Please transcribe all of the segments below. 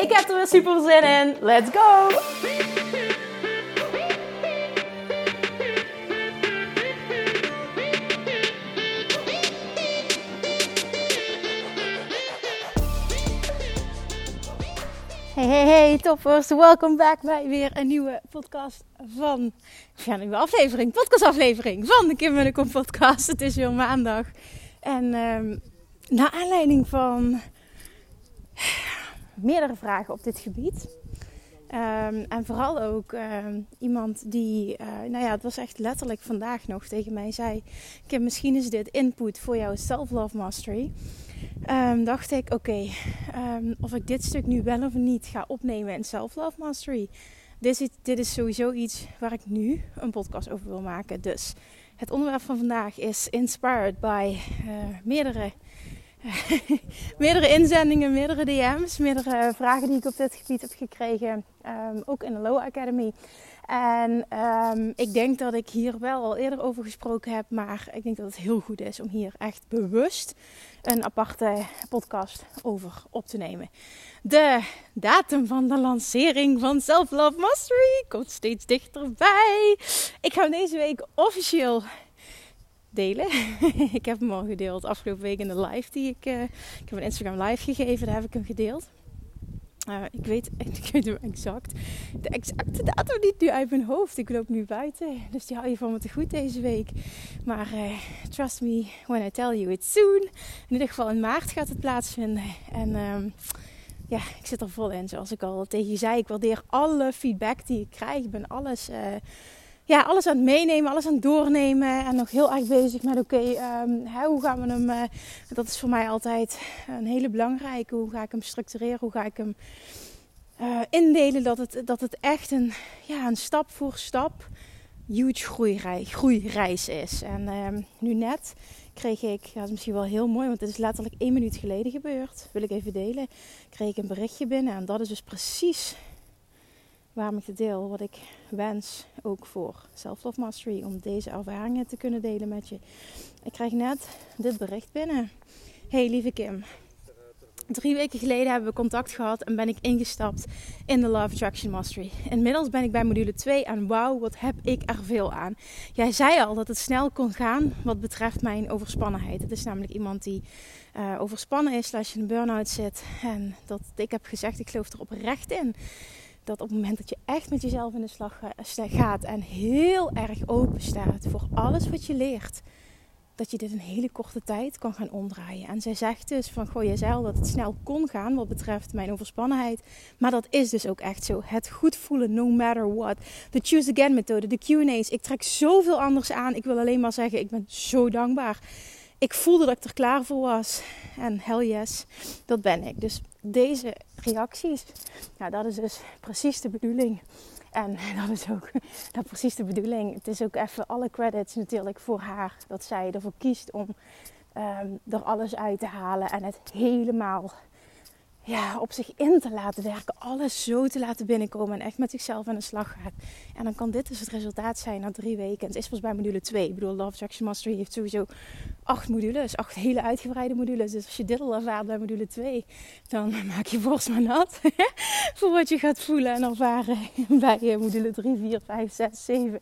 Ik heb er weer super zin in. Let's go! Hey, hey, hey, toppers. Welkom back bij weer een nieuwe podcast van... Ja, een nieuwe aflevering, podcastaflevering van de Kim en Kom podcast. Het is weer maandag. En um, naar aanleiding van meerdere vragen op dit gebied. Um, en vooral ook um, iemand die, uh, nou ja, het was echt letterlijk vandaag nog tegen mij zei: Kim, misschien is dit input voor jouw self-love mastery. Um, dacht ik: Oké, of ik dit stuk nu wel of niet ga opnemen in self-love mastery. Dit is, dit is sowieso iets waar ik nu een podcast over wil maken. Dus het onderwerp van vandaag is inspired by uh, meerdere meerdere inzendingen, meerdere DM's, meerdere vragen die ik op dit gebied heb gekregen. Um, ook in de Low Academy. En um, ik denk dat ik hier wel al eerder over gesproken heb. Maar ik denk dat het heel goed is om hier echt bewust een aparte podcast over op te nemen. De datum van de lancering van Self Love Mastery komt steeds dichterbij. Ik ga deze week officieel delen. ik heb hem al gedeeld afgelopen week in de live die ik... Uh, ik heb een Instagram live gegeven, daar heb ik hem gedeeld. Uh, ik, weet, ik weet hem exact. De exacte datum niet nu uit mijn hoofd. Ik loop nu buiten. Dus die hou je van me te goed deze week. Maar uh, trust me when I tell you it's soon. In ieder geval in maart gaat het plaatsvinden. En um, ja, ik zit er vol in. Zoals ik al tegen je zei. Ik waardeer alle feedback die ik krijg. Ik ben alles ja, alles aan het meenemen, alles aan het doornemen. En nog heel erg bezig met oké, um, hoe gaan we hem. Uh, dat is voor mij altijd een hele belangrijke. Hoe ga ik hem structureren? Hoe ga ik hem uh, indelen? Dat het, dat het echt een, ja, een stap voor stap huge groeirij, groeireis is. En um, nu net kreeg ik, ja, dat is misschien wel heel mooi, want het is letterlijk één minuut geleden gebeurd. Wil ik even delen. Kreeg ik een berichtje binnen en dat is dus precies waarom ik deel, wat ik wens ook voor Self Love Mastery, om deze ervaringen te kunnen delen met je. Ik krijg net dit bericht binnen. Hey lieve Kim, drie weken geleden hebben we contact gehad en ben ik ingestapt in de Love Attraction Mastery. Inmiddels ben ik bij module 2 en wauw, wat heb ik er veel aan. Jij zei al dat het snel kon gaan wat betreft mijn overspannenheid. Het is namelijk iemand die uh, overspannen is, als je in een burn-out zit. En dat ik heb gezegd, ik geloof er oprecht in dat op het moment dat je echt met jezelf in de slag gaat en heel erg open staat voor alles wat je leert, dat je dit in hele korte tijd kan gaan omdraaien. En zij zegt dus van, goh, je dat het snel kon gaan wat betreft mijn overspannenheid. Maar dat is dus ook echt zo. Het goed voelen, no matter what. De Choose Again methode, de Q&A's. Ik trek zoveel anders aan. Ik wil alleen maar zeggen, ik ben zo dankbaar ik voelde dat ik er klaar voor was. En hell yes, dat ben ik. Dus deze reacties, ja, dat is dus precies de bedoeling. En dat is ook dat precies de bedoeling. Het is ook even alle credits natuurlijk voor haar. Dat zij ervoor kiest om um, er alles uit te halen en het helemaal ja, op zich in te laten werken. Alles zo te laten binnenkomen en echt met zichzelf aan de slag gaat. En dan kan dit dus het resultaat zijn na drie weken. Het is pas bij module 2. Ik bedoel, Love Attraction Mastery heeft sowieso acht modules. Acht hele uitgebreide modules. Dus als je dit al ervaart bij module 2, dan maak je borst maar nat. voor wat je gaat voelen en ervaren bij eh, module 3, 4, 5, 6, 7. En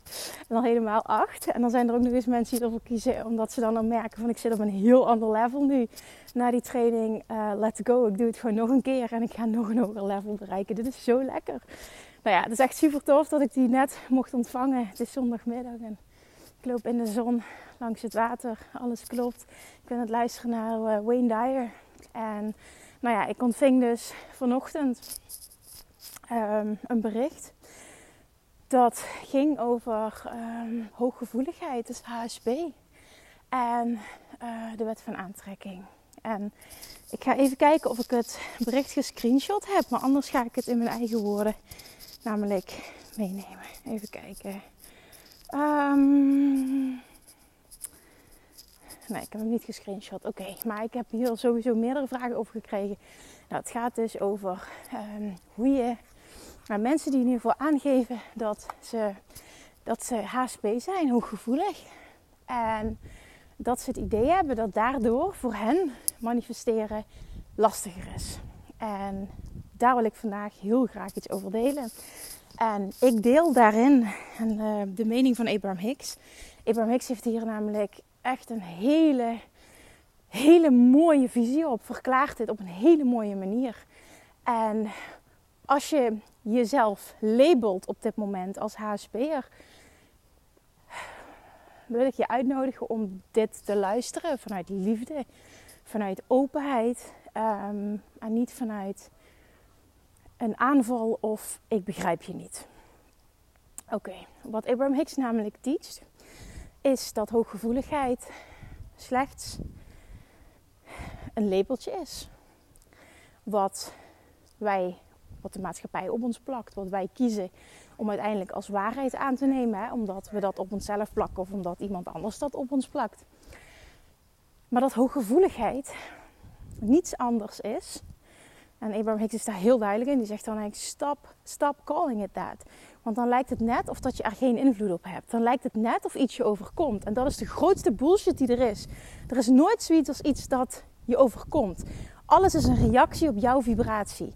dan helemaal 8. En dan zijn er ook nog eens mensen die ervoor kiezen. Omdat ze dan, dan merken van ik zit op een heel ander level nu. Na die training, uh, let's go. Ik doe het gewoon nog een keer. En ik ga nog een hoger level bereiken. Dit is zo lekker. Nou ja, het is echt super tof dat ik die net mocht ontvangen. Het is zondagmiddag en ik loop in de zon langs het water. Alles klopt. Ik ben aan het luisteren naar uh, Wayne Dyer. En nou ja, ik ontving dus vanochtend um, een bericht. Dat ging over um, hooggevoeligheid, dus HSP. En uh, de wet van aantrekking. En Ik ga even kijken of ik het bericht gescreenshot heb. Maar anders ga ik het in mijn eigen woorden namelijk meenemen. Even kijken. Um, nee, ik heb hem niet gescreenshot. Oké, maar ik heb hier sowieso meerdere vragen over gekregen. Nou, het gaat dus over um, hoe je... Nou, mensen die in ieder geval aangeven dat ze, dat ze HSP zijn, hooggevoelig. En dat ze het idee hebben dat daardoor voor hen manifesteren lastiger is. En daar wil ik vandaag heel graag iets over delen. En ik deel daarin en, uh, de mening van Abraham Hicks. Abraham Hicks heeft hier namelijk echt een hele, hele mooie visie op. Verklaart dit op een hele mooie manier. En als je jezelf labelt op dit moment als HSP'er, wil ik je uitnodigen om dit te luisteren vanuit liefde, vanuit openheid um, en niet vanuit een aanval of ik begrijp je niet. Oké, wat Abraham Hicks namelijk teacht, is dat hooggevoeligheid slechts een labeltje is. Wat wij, wat de maatschappij op ons plakt, wat wij kiezen om uiteindelijk als waarheid aan te nemen, omdat we dat op onszelf plakken of omdat iemand anders dat op ons plakt. Maar dat hooggevoeligheid niets anders is en Abraham Hicks is daar heel duidelijk in. Die zegt dan eigenlijk, stop, stop calling it that. Want dan lijkt het net of dat je er geen invloed op hebt. Dan lijkt het net of iets je overkomt. En dat is de grootste bullshit die er is. Er is nooit zoiets als iets dat je overkomt. Alles is een reactie op jouw vibratie.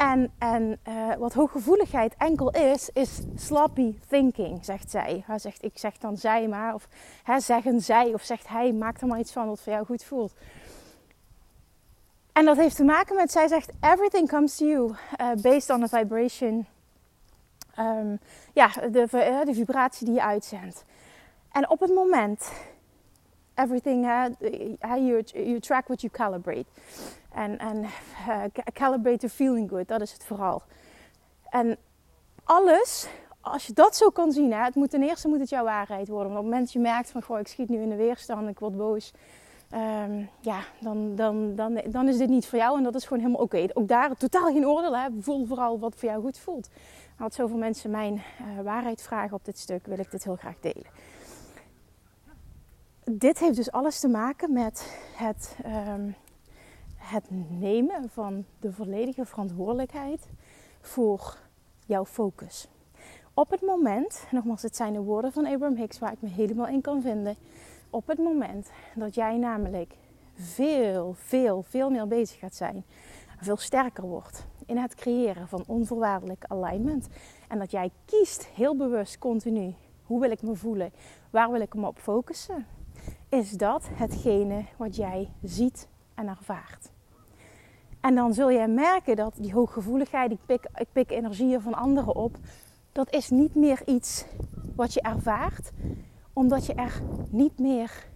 En, en uh, wat hooggevoeligheid enkel is, is sloppy thinking, zegt zij. Hij zegt, ik zeg dan zij maar, of hè, zeggen zij, of zegt hij, maak er maar iets van wat voor jou goed voelt. En dat heeft te maken met, zij zegt, everything comes to you uh, based on a vibration. Um, ja, de, uh, de vibratie die je uitzendt. En op het moment, everything, uh, you, you track what you calibrate. En, en calibrate to feeling good, dat is het vooral. En alles, als je dat zo kan zien, hè, het moet ten eerste moet het jouw waarheid worden. Want op het moment dat je merkt van, goh, ik schiet nu in de weerstand, ik word boos Um, ja, dan, dan, dan, dan is dit niet voor jou en dat is gewoon helemaal oké. Ook daar totaal geen oordeel. Hè. Voel vooral wat voor jou goed voelt. Als zoveel mensen mijn uh, waarheid vragen op dit stuk, wil ik dit heel graag delen. Dit heeft dus alles te maken met het, um, het nemen van de volledige verantwoordelijkheid voor jouw focus. Op het moment, nogmaals, het zijn de woorden van Abraham Hicks waar ik me helemaal in kan vinden op het moment dat jij namelijk veel, veel, veel meer bezig gaat zijn, veel sterker wordt in het creëren van onvoorwaardelijk alignment. En dat jij kiest heel bewust continu, hoe wil ik me voelen, waar wil ik me op focussen, is dat hetgene wat jij ziet en ervaart. En dan zul je merken dat die hooggevoeligheid, ik pik, ik pik energieën van anderen op, dat is niet meer iets wat je ervaart, omdat je er niet meer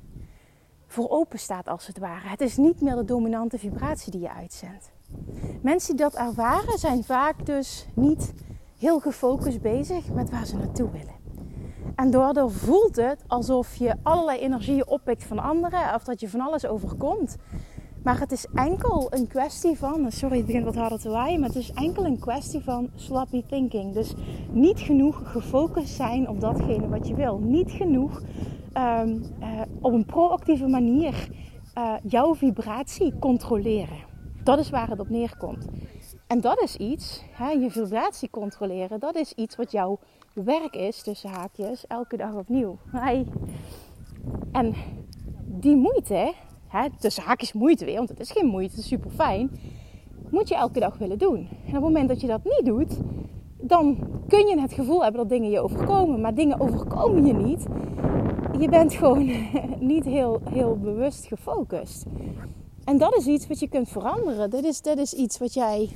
voor open staat als het ware. Het is niet meer de dominante vibratie die je uitzendt. Mensen die dat ervaren zijn vaak dus niet heel gefocust bezig met waar ze naartoe willen. En daardoor voelt het alsof je allerlei energieën oppikt van anderen of dat je van alles overkomt. Maar het is enkel een kwestie van, sorry het begint wat harder te waaien, maar het is enkel een kwestie van sloppy thinking. Dus niet genoeg gefocust zijn op datgene wat je wil. Niet genoeg um, uh, op een proactieve manier uh, jouw vibratie controleren. Dat is waar het op neerkomt. En dat is iets, hè, je vibratie controleren, dat is iets wat jouw werk is, tussen haakjes, elke dag opnieuw. En die moeite, hè, tussen haakjes moeite weer, want het is geen moeite, het is super fijn, moet je elke dag willen doen. En op het moment dat je dat niet doet, dan kun je het gevoel hebben dat dingen je overkomen. Maar dingen overkomen je niet. Je bent gewoon niet heel, heel bewust gefocust. En dat is iets wat je kunt veranderen. Dat is, dat is iets wat jij,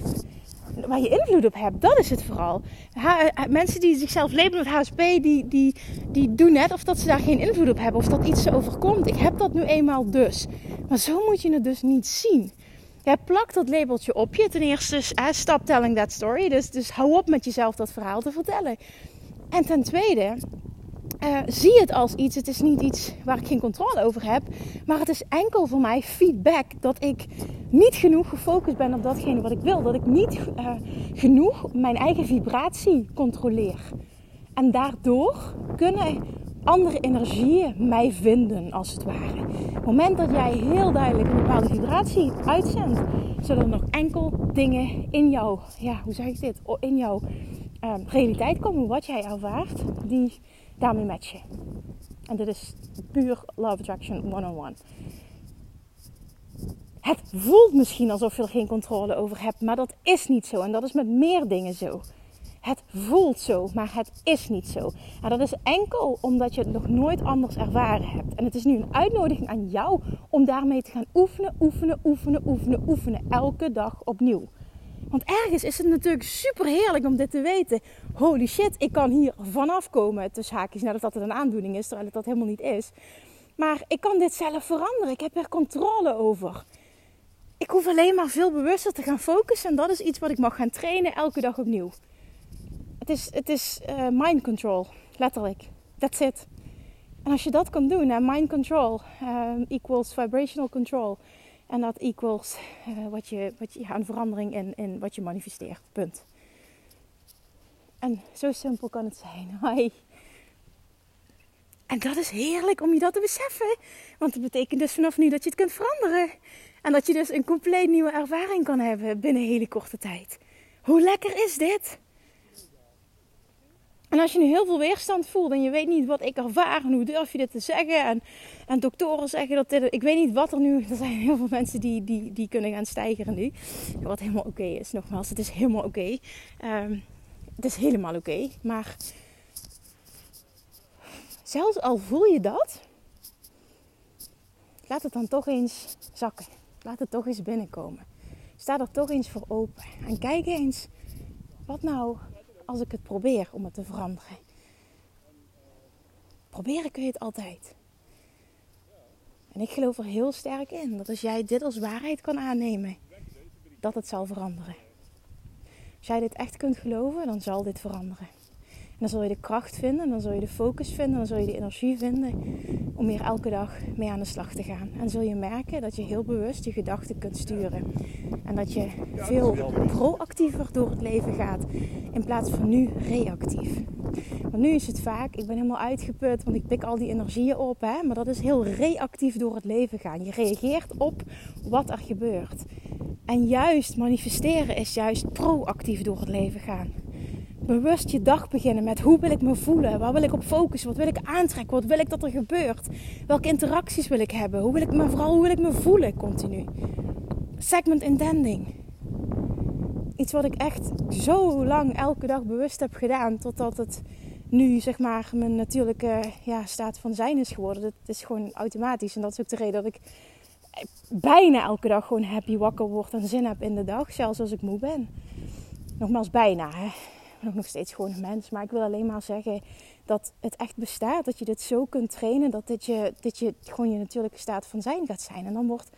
waar je invloed op hebt. Dat is het vooral. mensen die zichzelf labelen met HSP, die, die, die doen net of dat ze daar geen invloed op hebben. Of dat iets ze overkomt. Ik heb dat nu eenmaal dus. Maar zo moet je het dus niet zien. Jij plakt dat labeltje op je. Ten eerste, stop telling that story. Dus, dus hou op met jezelf dat verhaal te vertellen. En ten tweede, uh, zie het als iets. Het is niet iets waar ik geen controle over heb. Maar het is enkel voor mij feedback dat ik niet genoeg gefocust ben op datgene wat ik wil. Dat ik niet uh, genoeg mijn eigen vibratie controleer. En daardoor kunnen andere energieën mij vinden, als het ware. Op het moment dat jij heel duidelijk een bepaalde vibratie uitzendt, zullen er nog enkel dingen in jou, ja, hoe zeg ik dit, in jouw uh, realiteit komen, wat jij ervaart, die daarmee matchen. En dit is puur Love Attraction one-on-one. Het voelt misschien alsof je er geen controle over hebt, maar dat is niet zo. En dat is met meer dingen zo. Het voelt zo, maar het is niet zo. En dat is enkel omdat je het nog nooit anders ervaren hebt. En het is nu een uitnodiging aan jou om daarmee te gaan oefenen, oefenen, oefenen, oefenen, oefenen. Elke dag opnieuw. Want ergens is het natuurlijk super heerlijk om dit te weten. Holy shit, ik kan hier vanaf komen. Tussen haakjes, nadat dat het een aandoening is, terwijl het dat helemaal niet is. Maar ik kan dit zelf veranderen. Ik heb er controle over. Ik hoef alleen maar veel bewuster te gaan focussen. En dat is iets wat ik mag gaan trainen elke dag opnieuw. Het is, het is uh, mind control, letterlijk. That's it. En als je dat kan doen, en mind control uh, equals vibrational control. En dat equals uh, wat je, wat je, ja, een verandering in, in wat je manifesteert. Punt. En zo simpel kan het zijn. Hoi. En dat is heerlijk om je dat te beseffen. Want dat betekent dus vanaf nu dat je het kunt veranderen. En dat je dus een compleet nieuwe ervaring kan hebben binnen een hele korte tijd. Hoe lekker is dit? En als je nu heel veel weerstand voelt en je weet niet wat ik ervaar en hoe durf je dit te zeggen. En, en doktoren zeggen dat dit, ik weet niet wat er nu, er zijn heel veel mensen die, die, die kunnen gaan stijgen nu. Wat helemaal oké is, nogmaals, het is helemaal oké. Um, het is helemaal oké, maar zelfs al voel je dat, laat het dan toch eens zakken. Laat het toch eens binnenkomen. Sta er toch eens voor open en kijk eens wat nou als ik het probeer om het te veranderen. Proberen kun je het altijd. En ik geloof er heel sterk in dat als jij dit als waarheid kan aannemen, dat het zal veranderen. Als jij dit echt kunt geloven, dan zal dit veranderen. Dan zul je de kracht vinden, dan zul je de focus vinden, dan zul je de energie vinden om hier elke dag mee aan de slag te gaan. En zul je merken dat je heel bewust je gedachten kunt sturen. En dat je veel proactiever door het leven gaat in plaats van nu reactief. Want nu is het vaak, ik ben helemaal uitgeput, want ik pik al die energieën op. Hè? Maar dat is heel reactief door het leven gaan. Je reageert op wat er gebeurt. En juist manifesteren is juist proactief door het leven gaan bewust je dag beginnen met hoe wil ik me voelen? Waar wil ik op focussen? Wat wil ik aantrekken? Wat wil ik dat er gebeurt? Welke interacties wil ik hebben? Hoe wil ik me, vooral hoe wil ik me voelen continu? Segment intending. Iets wat ik echt zo lang elke dag bewust heb gedaan. Totdat het nu zeg maar mijn natuurlijke ja, staat van zijn is geworden. Het is gewoon automatisch. En dat is ook de reden dat ik bijna elke dag gewoon happy wakker word en zin heb in de dag. Zelfs als ik moe ben. Nogmaals bijna. Hè ben nog steeds gewoon een mens. Maar ik wil alleen maar zeggen dat het echt bestaat. Dat je dit zo kunt trainen. Dat dit je, dit je gewoon je natuurlijke staat van zijn gaat zijn. En dan wordt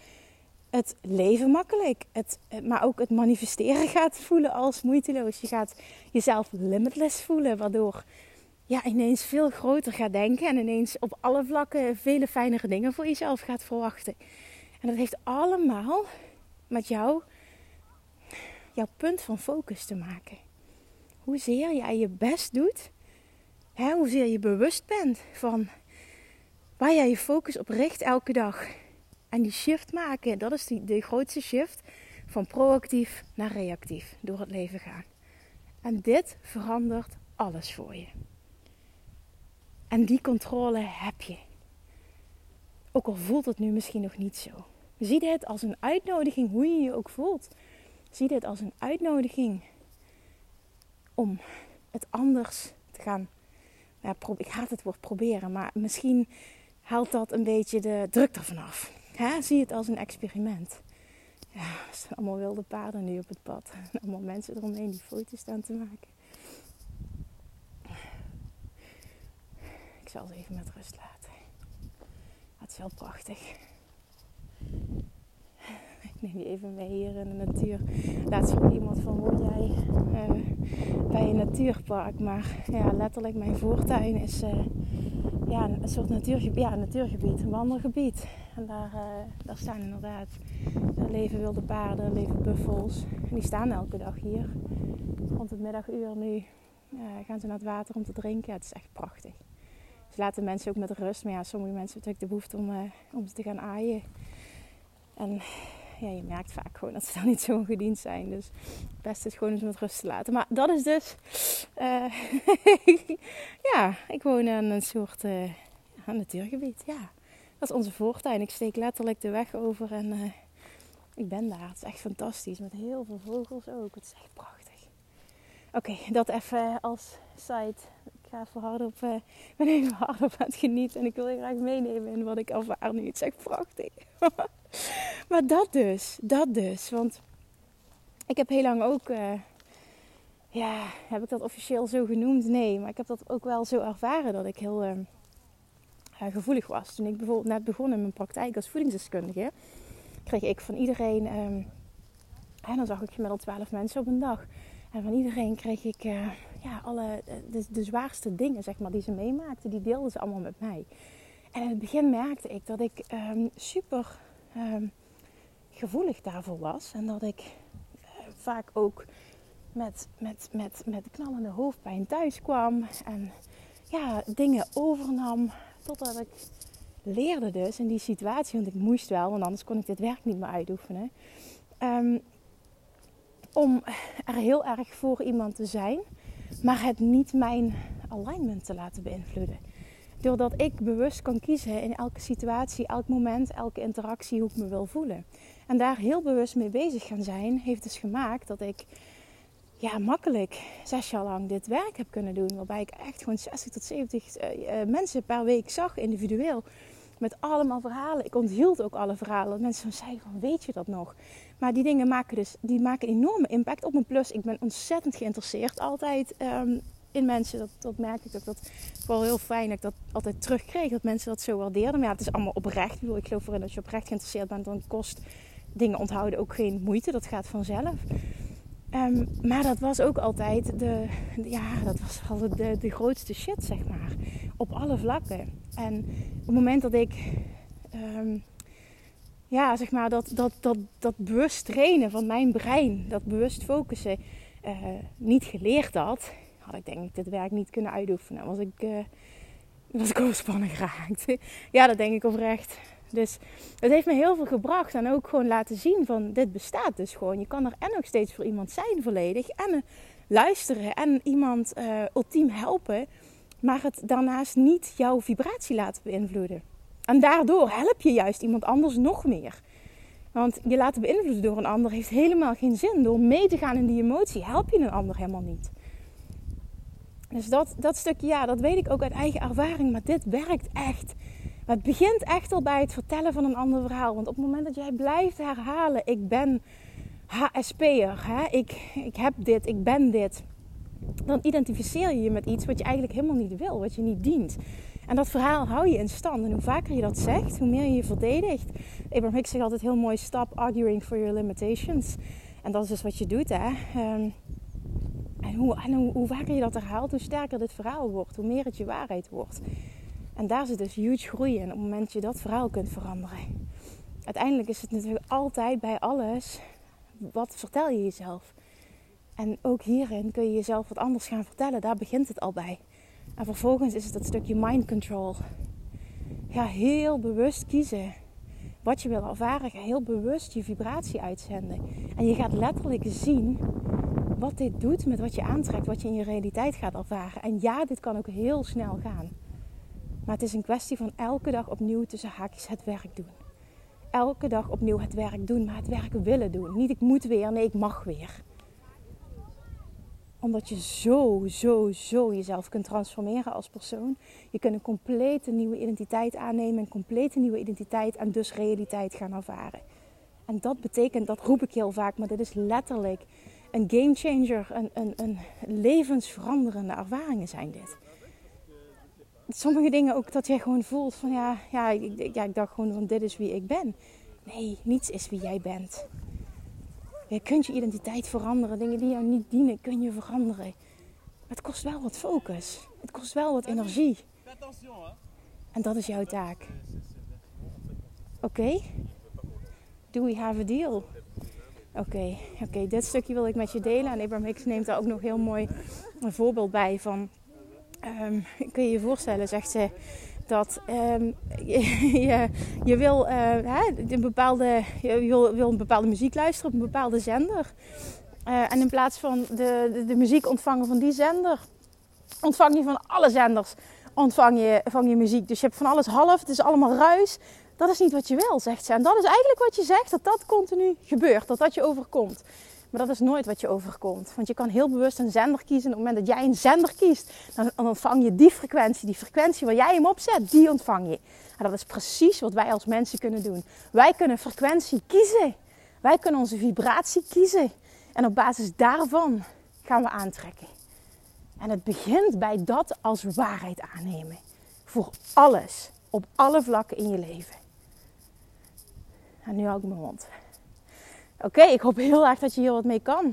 het leven makkelijk. Het, maar ook het manifesteren gaat voelen als moeiteloos. Je gaat jezelf limitless voelen. Waardoor ja, ineens veel groter gaat denken. En ineens op alle vlakken vele fijnere dingen voor jezelf gaat verwachten. En dat heeft allemaal met jou, jouw punt van focus te maken hoezeer jij je best doet. Hè, hoezeer je bewust bent van waar jij je focus op richt elke dag. En die shift maken, dat is de grootste shift van proactief naar reactief door het leven gaan. En dit verandert alles voor je. En die controle heb je. Ook al voelt het nu misschien nog niet zo. Zie dit als een uitnodiging, hoe je je ook voelt. Zie dit als een uitnodiging om het anders te gaan. Ja, ik haat het woord proberen, maar misschien haalt dat een beetje de druk ervan af. Zie het als een experiment. Ja, er allemaal wilde paarden nu op het pad. allemaal mensen eromheen die foto's staan te maken. Ik zal ze even met rust laten. het is wel prachtig. Neem je even mee hier in de natuur. Laatst vroeg iemand van, woon jij uh, bij een natuurpark? Maar ja, letterlijk mijn voortuin is uh, ja, een soort natuurgebied, ja, een natuurgebied, een wandelgebied. En daar, uh, daar staan inderdaad, leven wilde paarden, leven buffels. En die staan elke dag hier. Rond het middaguur nu gaan ze naar het water om te drinken. het is echt prachtig. Dus laten mensen ook met rust. Maar ja, sommige mensen hebben natuurlijk de behoefte om, om ze te gaan aaien. En ja, je merkt vaak gewoon dat ze dan niet zo gediend zijn. Dus het beste is gewoon eens met rust te laten. Maar dat is dus... Uh, ja, ik woon in een soort uh, natuurgebied. Ja, dat is onze voortuin. Ik steek letterlijk de weg over en uh, ik ben daar. Het is echt fantastisch. Met heel veel vogels ook. Het is echt prachtig. Oké, dat even als site ga even hardop, uh, ben even hardop aan het genieten. En ik wil je graag meenemen in wat ik ervaar nu. Het is echt prachtig. maar dat dus, dat dus. Want ik heb heel lang ook, uh, ja, heb ik dat officieel zo genoemd? Nee, maar ik heb dat ook wel zo ervaren dat ik heel uh, gevoelig was. Toen ik bijvoorbeeld net begon in mijn praktijk als voedingsdeskundige, kreeg ik van iedereen, um, en dan zag ik gemiddeld 12 mensen op een dag. En van iedereen kreeg ik ja, alle, de, de, zwaarste dingen zeg maar, die ze meemaakten, die deelden ze allemaal met mij. En in het begin merkte ik dat ik um, super um, gevoelig daarvoor was. En dat ik uh, vaak ook met, met, met, met knallende hoofdpijn thuis kwam. En ja, dingen overnam. Totdat ik leerde dus in die situatie, want ik moest wel, want anders kon ik dit werk niet meer uitoefenen. Um, om er heel erg voor iemand te zijn, maar het niet mijn alignment te laten beïnvloeden. Doordat ik bewust kan kiezen in elke situatie, elk moment, elke interactie hoe ik me wil voelen. En daar heel bewust mee bezig gaan zijn, heeft dus gemaakt dat ik ja, makkelijk zes jaar lang dit werk heb kunnen doen. Waarbij ik echt gewoon 60 tot 70 uh, eh, eh, mensen per week zag, individueel. Met allemaal verhalen. Ik onthield ook alle verhalen. Mensen zeiden van, weet je dat nog? Maar die dingen maken dus die maken enorme impact op mijn plus. Ik ben ontzettend geïnteresseerd altijd ehm, in mensen. Dat, dat merk ik ook. Dat vooral heel fijn dat ik dat altijd terugkreeg. Dat mensen dat zo waardeerden. Maar ja, het is allemaal oprecht. Ik, bedoel, ik geloof erin dat je oprecht geïnteresseerd bent. Dan kost dingen onthouden ook geen moeite. Dat gaat vanzelf. Um, maar dat was ook altijd de, ja, dat was altijd de, de grootste shit, zeg maar. Op alle vlakken. En op het moment dat ik um, ja, zeg maar, dat, dat, dat, dat bewust trainen van mijn brein, dat bewust focussen, uh, niet geleerd had, had ik denk ik dit werk niet kunnen uitoefenen. Was ik, uh, was ik overspannen geraakt. ja, dat denk ik oprecht. Dus het heeft me heel veel gebracht en ook gewoon laten zien van dit bestaat dus gewoon. Je kan er en nog steeds voor iemand zijn volledig en uh, luisteren en iemand ultiem helpen, maar het daarnaast niet jouw vibratie laten beïnvloeden. En daardoor help je juist iemand anders nog meer. Want je laten beïnvloeden door een ander heeft helemaal geen zin. Door mee te gaan in die emotie help je een ander helemaal niet. Dus dat, dat stukje, ja, dat weet ik ook uit eigen ervaring. Maar dit werkt echt. Het begint echt al bij het vertellen van een ander verhaal. Want op het moment dat jij blijft herhalen: ik ben HSP'er? Ik, ik heb dit, ik ben dit. Dan identificeer je je met iets wat je eigenlijk helemaal niet wil, wat je niet dient. En dat verhaal hou je in stand. En hoe vaker je dat zegt, hoe meer je je verdedigt. Abraham Hicks zegt altijd heel mooi: stop arguing for your limitations. En dat is dus wat je doet, hè. Ehm, en, hoe, en hoe, hoe, vaker je dat herhaalt, hoe sterker dit verhaal wordt. Hoe meer het je waarheid wordt. En daar zit dus huge groei in op het moment dat je dat verhaal kunt veranderen. Uiteindelijk is het natuurlijk altijd bij alles, wat vertel je jezelf? En ook hierin kun je jezelf wat anders gaan vertellen. Daar begint het al bij. En vervolgens is het dat stukje mind control. Ga heel bewust kiezen wat je wil ervaren. Ga heel bewust je vibratie uitzenden. En je gaat letterlijk zien wat dit doet met wat je aantrekt, wat je in je realiteit gaat ervaren. En ja, dit kan ook heel snel gaan. Maar het is een kwestie van elke dag opnieuw tussen haakjes het werk doen. Elke dag opnieuw het werk doen, maar het werk willen doen. Niet ik moet weer, nee, ik mag weer omdat je zo, zo, zo jezelf kunt transformeren als persoon. Je kunt een complete nieuwe identiteit aannemen, een complete nieuwe identiteit en dus realiteit gaan ervaren. En dat betekent, dat roep ik heel vaak, maar dit is letterlijk een game changer, een, een, een levensveranderende ervaringen zijn dit. Sommige dingen ook dat jij gewoon voelt van ja, ja, ik, ja, ik dacht gewoon van dit is wie ik ben. Nee, niets is wie jij bent. Je kunt je identiteit veranderen. Dingen die jou niet dienen, kun je veranderen. Het kost wel wat focus. Het kost wel wat energie. En dat is jouw taak. Oké? Do we have a deal? Oké, oké, dit stukje wil ik met je delen. En Abraham Hicks neemt daar ook nog heel mooi een voorbeeld bij van... Um, kun je je voorstellen, zegt ze, dat um, je, je, wil, uh, een bepaalde, je wil, wil, een bepaalde muziek luisteren op een bepaalde zender. Uh, en in plaats van de, de, de, muziek ontvangen van die zender, ontvang je van alle zenders ontvang je, van je muziek. Dus je hebt van alles half, het is allemaal ruis. Dat is niet wat je wil, zegt ze. En dat is eigenlijk wat je zegt, dat dat continu gebeurt, dat dat je overkomt. Maar dat is nooit wat je overkomt. Want je kan heel bewust een zender kiezen. Op het moment dat jij een zender kiest, dan ontvang je die frequentie. Die frequentie waar jij hem opzet, die ontvang je. En dat is precies wat wij als mensen kunnen doen. Wij kunnen frequentie kiezen. Wij kunnen onze vibratie kiezen. En op basis daarvan gaan we aantrekken. En het begint bij dat als waarheid aannemen. Voor alles. Op alle vlakken in je leven. En nu hou ik mijn mond. Oké, ik hoop heel erg dat je hier wat mee kan.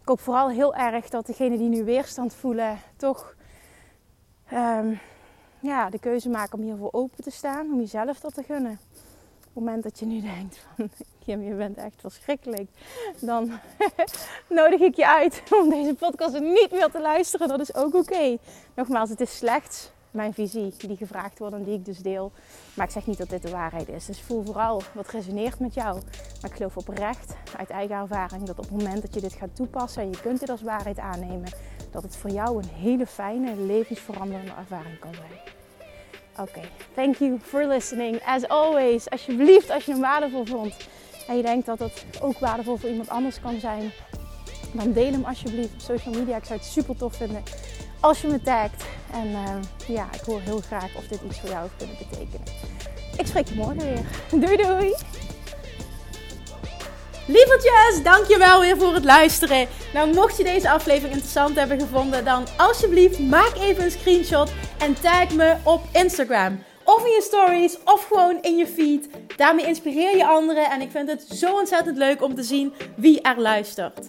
Ik hoop vooral heel erg dat degenen die nu weerstand voelen, toch um, ja, de keuze maken om hiervoor open te staan, om jezelf dat te gunnen. Op het moment dat je nu denkt van Kim, je bent echt verschrikkelijk, dan nodig ik je uit om deze podcast niet meer te luisteren. Dat is ook oké. Nogmaals, het is slechts mijn visie die gevraagd wordt en die ik dus deel. Maar ik zeg niet dat dit de waarheid is. Dus voel vooral wat resoneert met jou. Maar ik geloof oprecht, uit eigen ervaring, dat op het moment dat je dit gaat toepassen en je kunt dit als waarheid aannemen, dat het voor jou een hele fijne, levensveranderende ervaring kan zijn. Oké, thank you for listening. As always, alsjeblieft, als je hem waardevol vond en je denkt dat het ook waardevol voor iemand anders kan zijn, dan deel hem alsjeblieft op social media. Ik zou het super tof vinden als je me tagt. En uh, ja, ik hoor heel graag of dit iets voor jou heeft kunnen betekenen. Ik spreek je morgen weer. Doei doei! Lievertjes, dankjewel weer voor het luisteren. Nou, mocht je deze aflevering interessant hebben gevonden, dan alsjeblieft maak even een screenshot en tag me op Instagram. Of in je stories, of gewoon in je feed. Daarmee inspireer je anderen en ik vind het zo ontzettend leuk om te zien wie er luistert.